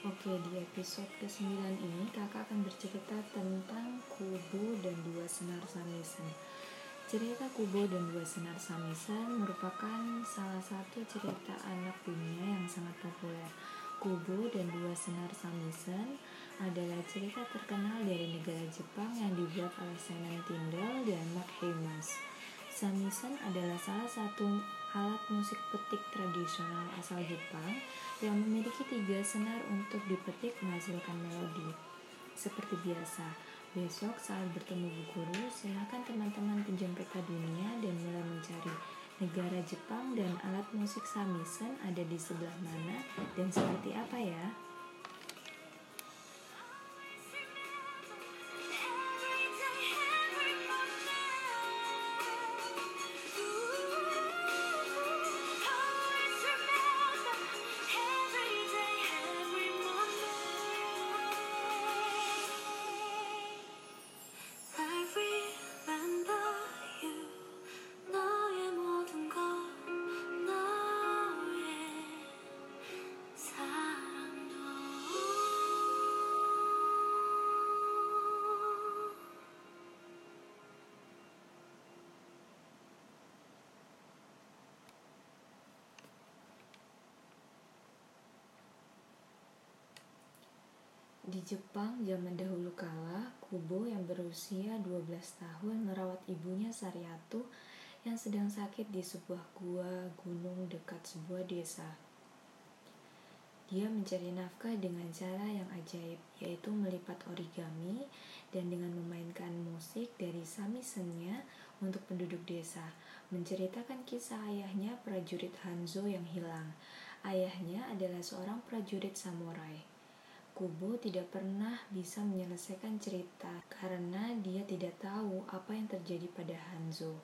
Oke, di episode ke-9 ini kakak akan bercerita tentang Kubo dan dua senar samisen. Cerita Kubo dan dua senar samisen merupakan salah satu cerita anak dunia yang sangat populer. Kubo dan dua senar samisen adalah cerita terkenal dari negara Jepang yang dibuat oleh Senan Tindall dan Mark Hamas. Samisen adalah salah satu alat musik petik tradisional asal Jepang yang memiliki tiga senar untuk dipetik menghasilkan melodi. Seperti biasa, besok saat bertemu Bu Guru, silakan teman-teman pinjam peta dunia dan mulai mencari negara Jepang dan alat musik samisen ada di sebelah mana dan seperti apa ya. Di Jepang zaman dahulu kala, Kubo yang berusia 12 tahun merawat ibunya Sariatu yang sedang sakit di sebuah gua gunung dekat sebuah desa. Dia mencari nafkah dengan cara yang ajaib, yaitu melipat origami dan dengan memainkan musik dari samisennya untuk penduduk desa, menceritakan kisah ayahnya prajurit Hanzo yang hilang. Ayahnya adalah seorang prajurit samurai. Kubo tidak pernah bisa menyelesaikan cerita karena dia tidak tahu apa yang terjadi pada Hanzo.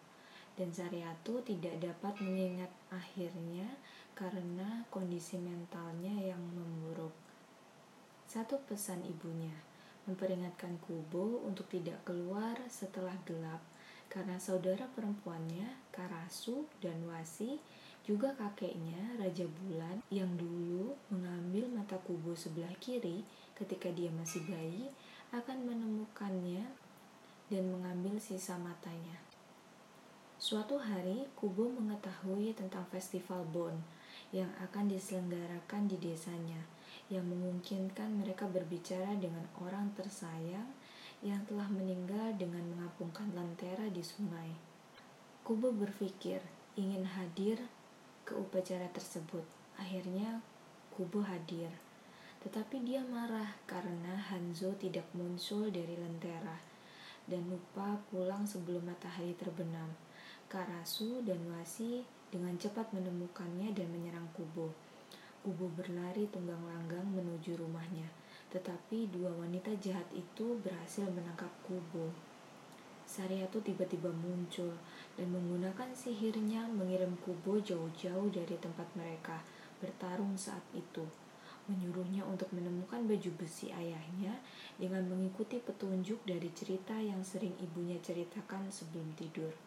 Dan Sariatu tidak dapat mengingat akhirnya karena kondisi mentalnya yang memburuk. Satu pesan ibunya, memperingatkan Kubo untuk tidak keluar setelah gelap karena saudara perempuannya, Karasu dan Wasi, juga kakeknya, Raja Bulan, yang dulu mengambil mata kubu sebelah kiri ketika dia masih bayi, akan menemukannya dan mengambil sisa matanya. Suatu hari, Kubo mengetahui tentang festival Bon yang akan diselenggarakan di desanya, yang memungkinkan mereka berbicara dengan orang tersayang yang telah meninggal dengan mengapungkan lentera di sungai. Kubo berpikir ingin hadir ke upacara tersebut. Akhirnya Kubo hadir. Tetapi dia marah karena Hanzo tidak muncul dari lentera dan lupa pulang sebelum matahari terbenam. Karasu dan Wasi dengan cepat menemukannya dan menyerang Kubo. Kubo berlari tunggang langgang menuju rumahnya, tetapi dua wanita jahat itu berhasil menangkap Kubo. Sariatu tiba-tiba muncul dan menggunakan sihirnya mengirim Kubo jauh-jauh dari tempat mereka bertarung saat itu. Menyuruhnya untuk menemukan baju besi ayahnya dengan mengikuti petunjuk dari cerita yang sering ibunya ceritakan sebelum tidur.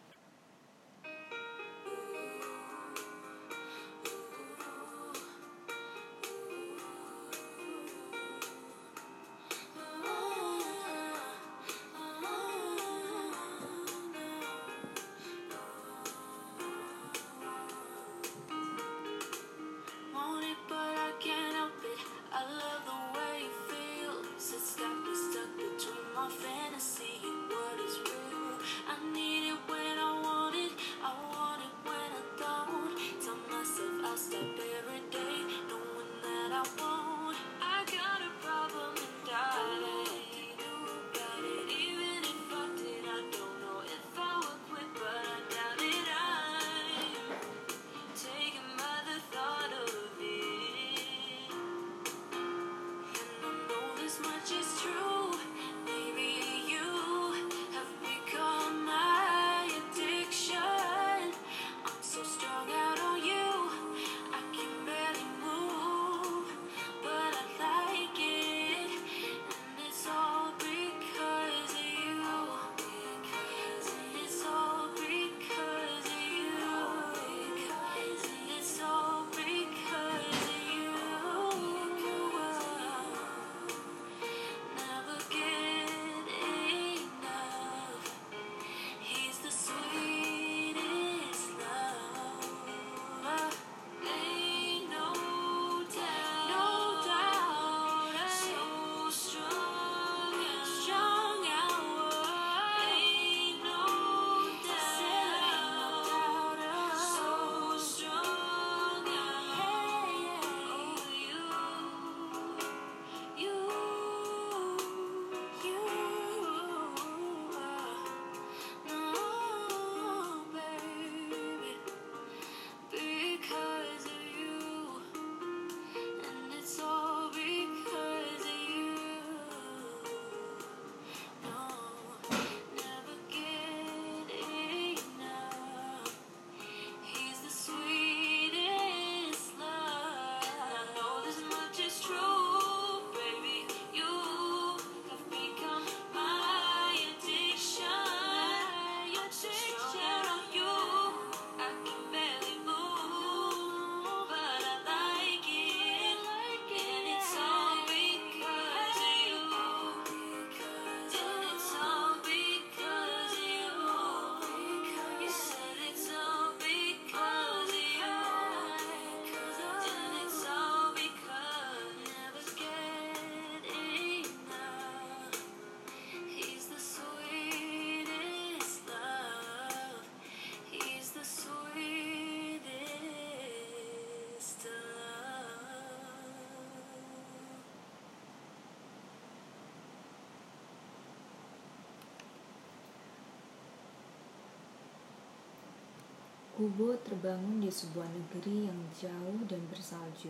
Kubo terbangun di sebuah negeri yang jauh dan bersalju.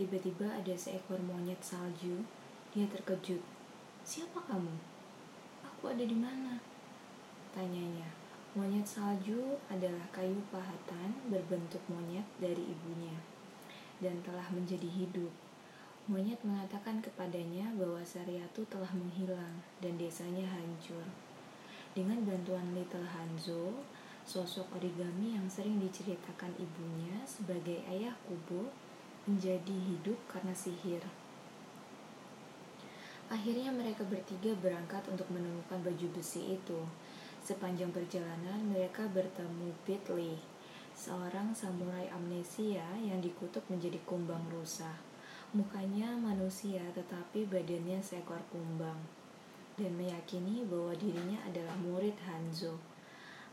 Tiba-tiba ada seekor monyet salju. Dia terkejut. Siapa kamu? Aku ada di mana? Tanyanya. Monyet salju adalah kayu pahatan berbentuk monyet dari ibunya dan telah menjadi hidup. Monyet mengatakan kepadanya bahwa Sariatu telah menghilang dan desanya hancur. Dengan bantuan Little Hanzo, Sosok origami yang sering diceritakan ibunya sebagai ayah Kubo menjadi hidup karena sihir. Akhirnya mereka bertiga berangkat untuk menemukan baju besi itu. Sepanjang perjalanan mereka bertemu Bitli, seorang samurai amnesia yang dikutuk menjadi kumbang rusa. Mukanya manusia tetapi badannya seekor kumbang dan meyakini bahwa dirinya adalah murid Hanzo.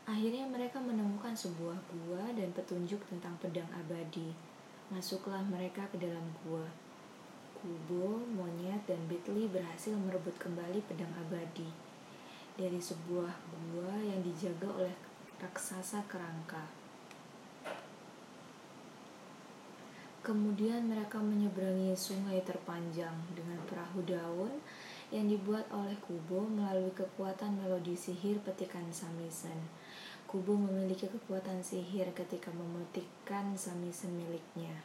Akhirnya mereka menemukan sebuah gua dan petunjuk tentang pedang abadi. Masuklah mereka ke dalam gua. Kubo, monyet, dan Bitli berhasil merebut kembali pedang abadi dari sebuah gua yang dijaga oleh raksasa kerangka. Kemudian mereka menyeberangi sungai terpanjang dengan perahu daun yang dibuat oleh Kubo melalui kekuatan melodi sihir petikan samisen. Kubo memiliki kekuatan sihir ketika memetikkan samisen miliknya.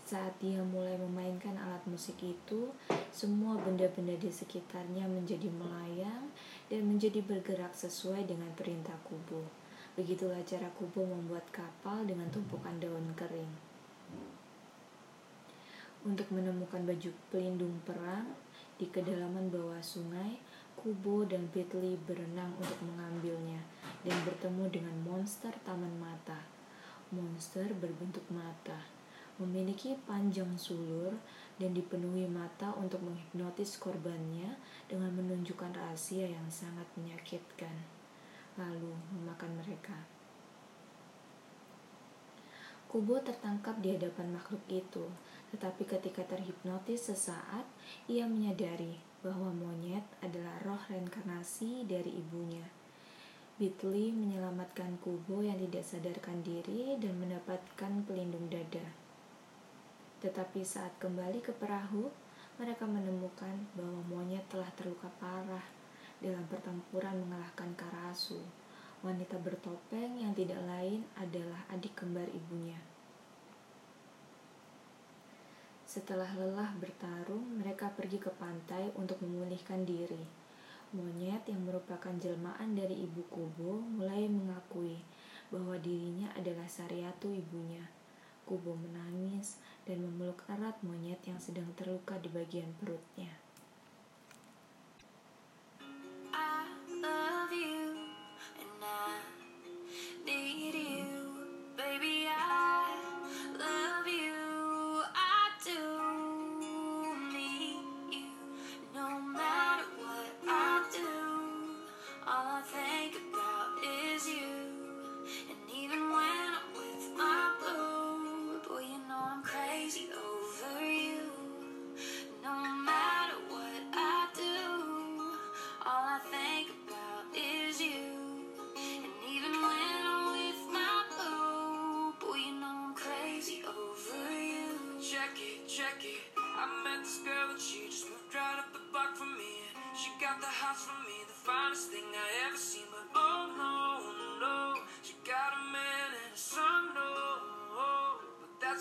Saat dia mulai memainkan alat musik itu, semua benda-benda di sekitarnya menjadi melayang dan menjadi bergerak sesuai dengan perintah Kubo. Begitulah cara Kubo membuat kapal dengan tumpukan daun kering. Untuk menemukan baju pelindung perang di kedalaman bawah sungai, Kubo dan Bitli berenang untuk mengambilnya dan bertemu dengan monster taman mata. Monster berbentuk mata, memiliki panjang sulur dan dipenuhi mata untuk menghipnotis korbannya dengan menunjukkan rahasia yang sangat menyakitkan, lalu memakan mereka. Kubo tertangkap di hadapan makhluk itu, tetapi ketika terhipnotis sesaat, ia menyadari bahwa monyet adalah roh reinkarnasi dari ibunya Bitli menyelamatkan Kubo yang tidak sadarkan diri dan mendapatkan pelindung dada. Tetapi saat kembali ke perahu, mereka menemukan bahwa monyet telah terluka parah dalam pertempuran mengalahkan Karasu, wanita bertopeng yang tidak lain adalah adik kembar ibunya. Setelah lelah bertarung, mereka pergi ke pantai untuk memulihkan diri. Monyet yang merupakan jelmaan dari ibu Kubo mulai mengakui bahwa dirinya adalah Sariatu ibunya. Kubo menangis dan memeluk erat monyet yang sedang terluka di bagian perutnya.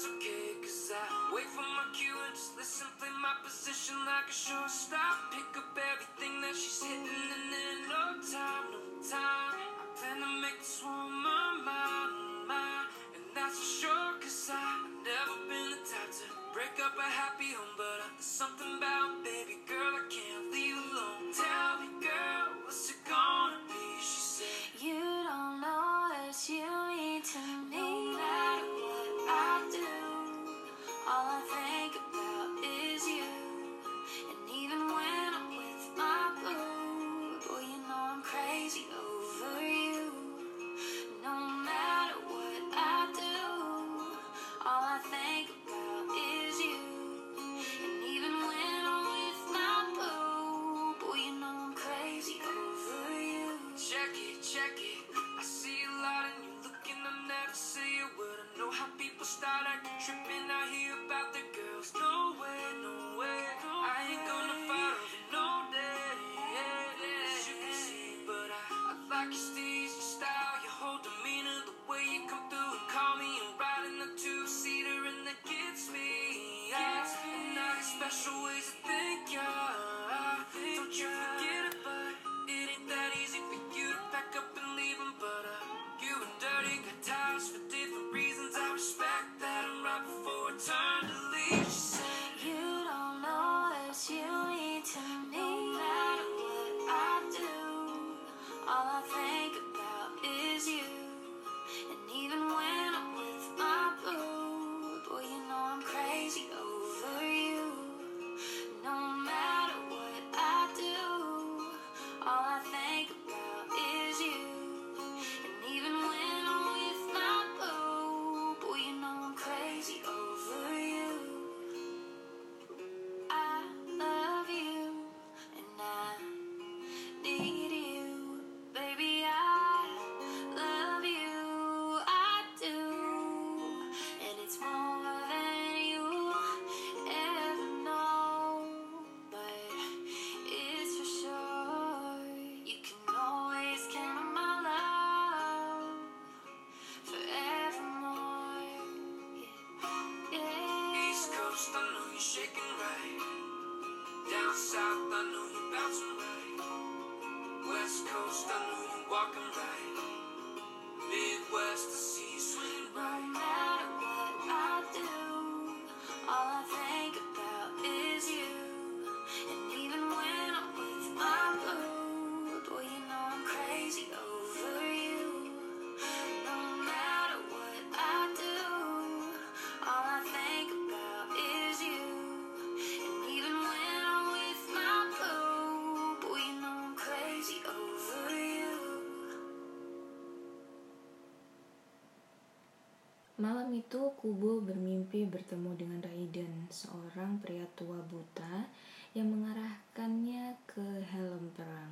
That's okay, cause I wait for my cue and just listen, play my position like a shortstop. Itu, Kubo bermimpi bertemu dengan Raiden, seorang pria tua buta yang mengarahkannya ke helm perang.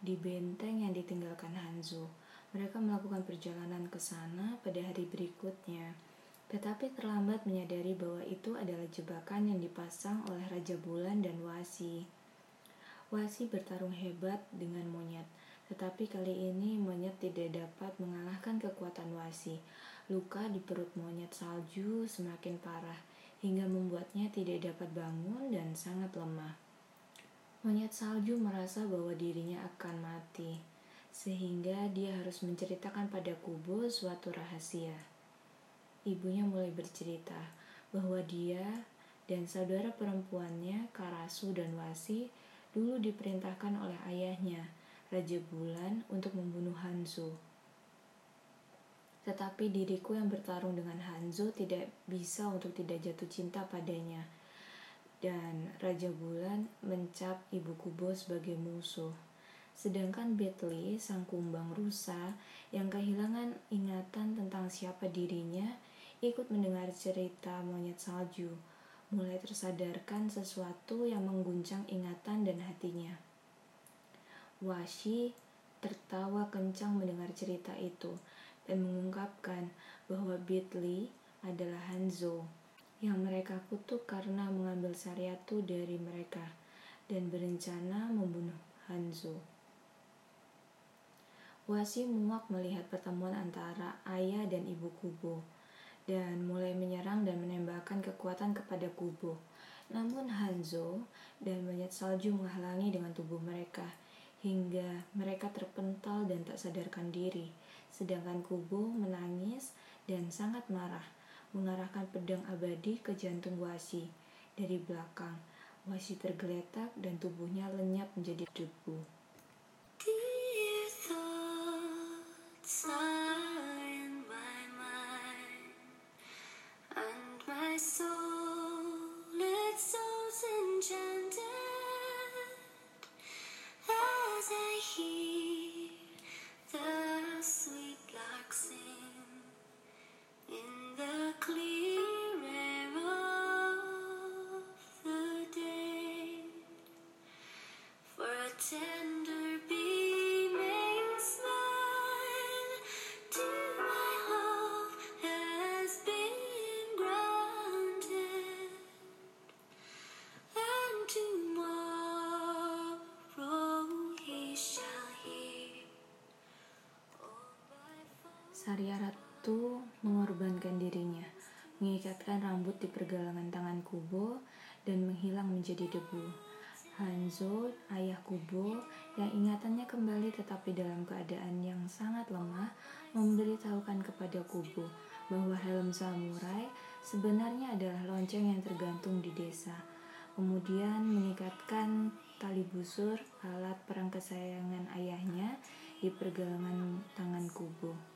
Di benteng yang ditinggalkan Hanzo, mereka melakukan perjalanan ke sana pada hari berikutnya. Tetapi terlambat menyadari bahwa itu adalah jebakan yang dipasang oleh Raja Bulan dan Wasi. Wasi bertarung hebat dengan monyet, tetapi kali ini monyet tidak dapat mengalahkan kekuatan Wasi. Luka di perut monyet salju semakin parah hingga membuatnya tidak dapat bangun dan sangat lemah. Monyet salju merasa bahwa dirinya akan mati, sehingga dia harus menceritakan pada Kubo suatu rahasia. Ibunya mulai bercerita bahwa dia dan saudara perempuannya, Karasu dan Wasi, dulu diperintahkan oleh ayahnya, Raja Bulan, untuk membunuh Hanzo. Tetapi diriku yang bertarung dengan Hanzo tidak bisa untuk tidak jatuh cinta padanya. Dan Raja Bulan mencap Ibu Kubo sebagai musuh. Sedangkan Betley, sang kumbang rusa yang kehilangan ingatan tentang siapa dirinya, ikut mendengar cerita monyet salju, mulai tersadarkan sesuatu yang mengguncang ingatan dan hatinya. Washi tertawa kencang mendengar cerita itu dan mengungkapkan bahwa Betley adalah Hanzo yang mereka kutuk karena mengambil Saryatu dari mereka dan berencana membunuh Hanzo. Wasi muak melihat pertemuan antara ayah dan ibu Kubo dan mulai menyerang dan menembakkan kekuatan kepada Kubo. Namun Hanzo dan monyet salju menghalangi dengan tubuh mereka hingga mereka terpental dan tak sadarkan diri. Sedangkan Kubo menangis dan sangat marah, mengarahkan pedang abadi ke jantung Wasi. Dari belakang, Wasi tergeletak dan tubuhnya lenyap menjadi debu. Sarya Ratu mengorbankan dirinya, mengikatkan rambut di pergelangan tangan Kubo, dan menghilang menjadi debu. Hanzo, ayah Kubo, yang ingatannya kembali tetapi dalam keadaan yang sangat lemah, memberitahukan kepada Kubo bahwa helm samurai sebenarnya adalah lonceng yang tergantung di desa. Kemudian mengikatkan tali busur alat perang kesayangan ayahnya di pergelangan tangan Kubo.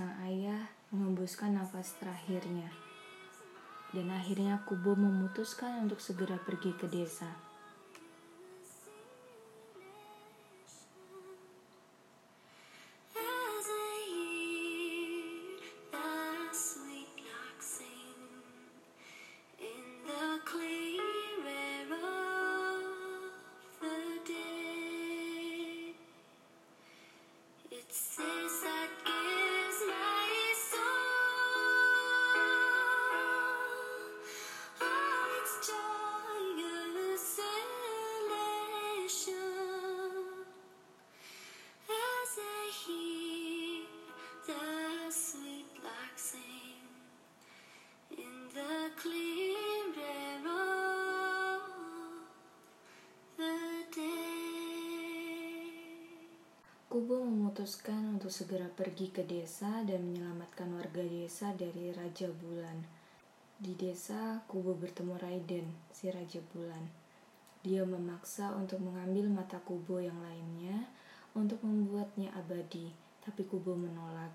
Sang ayah mengembuskan nafas terakhirnya. Dan akhirnya Kubo memutuskan untuk segera pergi ke desa. Memutuskan untuk segera pergi ke desa dan menyelamatkan warga desa dari Raja Bulan. Di desa, Kubo bertemu Raiden, si Raja Bulan. Dia memaksa untuk mengambil mata Kubo yang lainnya untuk membuatnya abadi, tapi Kubo menolak.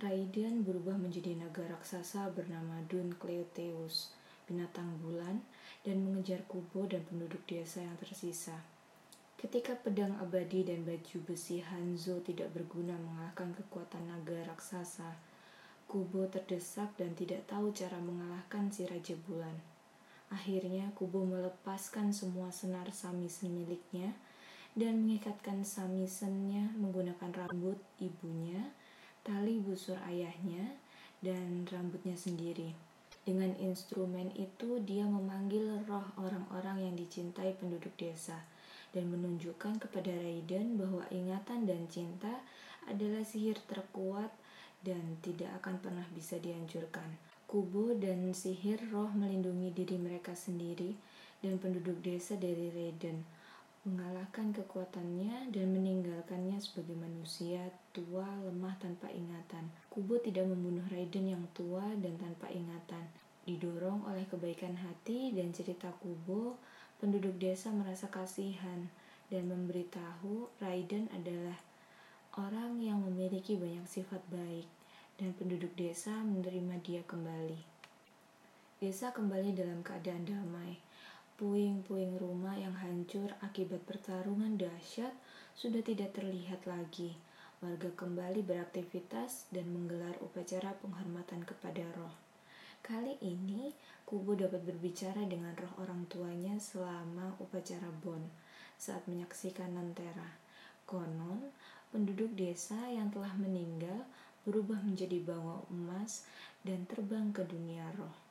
Raiden berubah menjadi naga raksasa bernama Dun Cleoteus, binatang bulan, dan mengejar Kubo dan penduduk desa yang tersisa. Ketika pedang abadi dan baju besi Hanzo tidak berguna mengalahkan kekuatan naga raksasa, Kubo terdesak dan tidak tahu cara mengalahkan si Raja Bulan. Akhirnya Kubo melepaskan semua senar samisen miliknya dan mengikatkan samisennya menggunakan rambut ibunya, tali busur ayahnya, dan rambutnya sendiri. Dengan instrumen itu dia memanggil roh orang-orang yang dicintai penduduk desa dan menunjukkan kepada Raiden bahwa ingatan dan cinta adalah sihir terkuat dan tidak akan pernah bisa dihancurkan. Kubo dan sihir roh melindungi diri mereka sendiri dan penduduk desa dari Raiden, mengalahkan kekuatannya dan meninggalkannya sebagai manusia tua lemah tanpa ingatan. Kubo tidak membunuh Raiden yang tua dan tanpa ingatan. Didorong oleh kebaikan hati dan cerita Kubo, penduduk desa merasa kasihan dan memberitahu Raiden adalah orang yang memiliki banyak sifat baik dan penduduk desa menerima dia kembali. Desa kembali dalam keadaan damai. Puing-puing rumah yang hancur akibat pertarungan dahsyat sudah tidak terlihat lagi. Warga kembali beraktivitas dan menggelar upacara penghormatan kepada roh. Kali ini, Kubo dapat berbicara dengan roh orang tuanya selama upacara Bon saat menyaksikan Nantera. Konon, penduduk desa yang telah meninggal berubah menjadi bawang emas dan terbang ke dunia roh.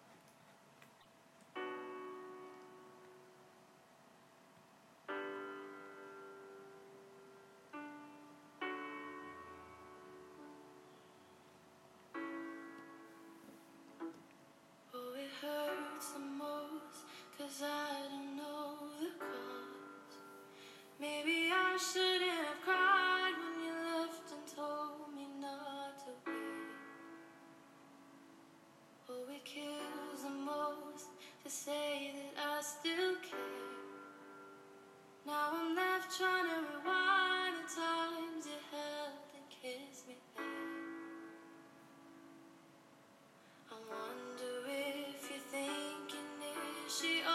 She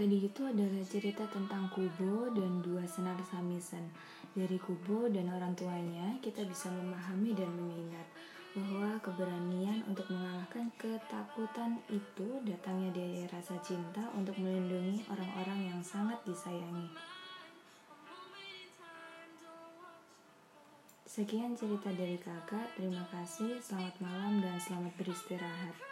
Tadi itu adalah cerita tentang Kubo dan dua senar Samisen. Dari Kubo dan orang tuanya, kita bisa memahami dan mengingat bahwa keberanian untuk mengalahkan ketakutan itu datangnya dari rasa cinta untuk melindungi orang-orang yang sangat disayangi. Sekian cerita dari kakak, terima kasih, selamat malam dan selamat beristirahat.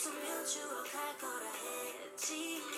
Some mutual pack or a head tea.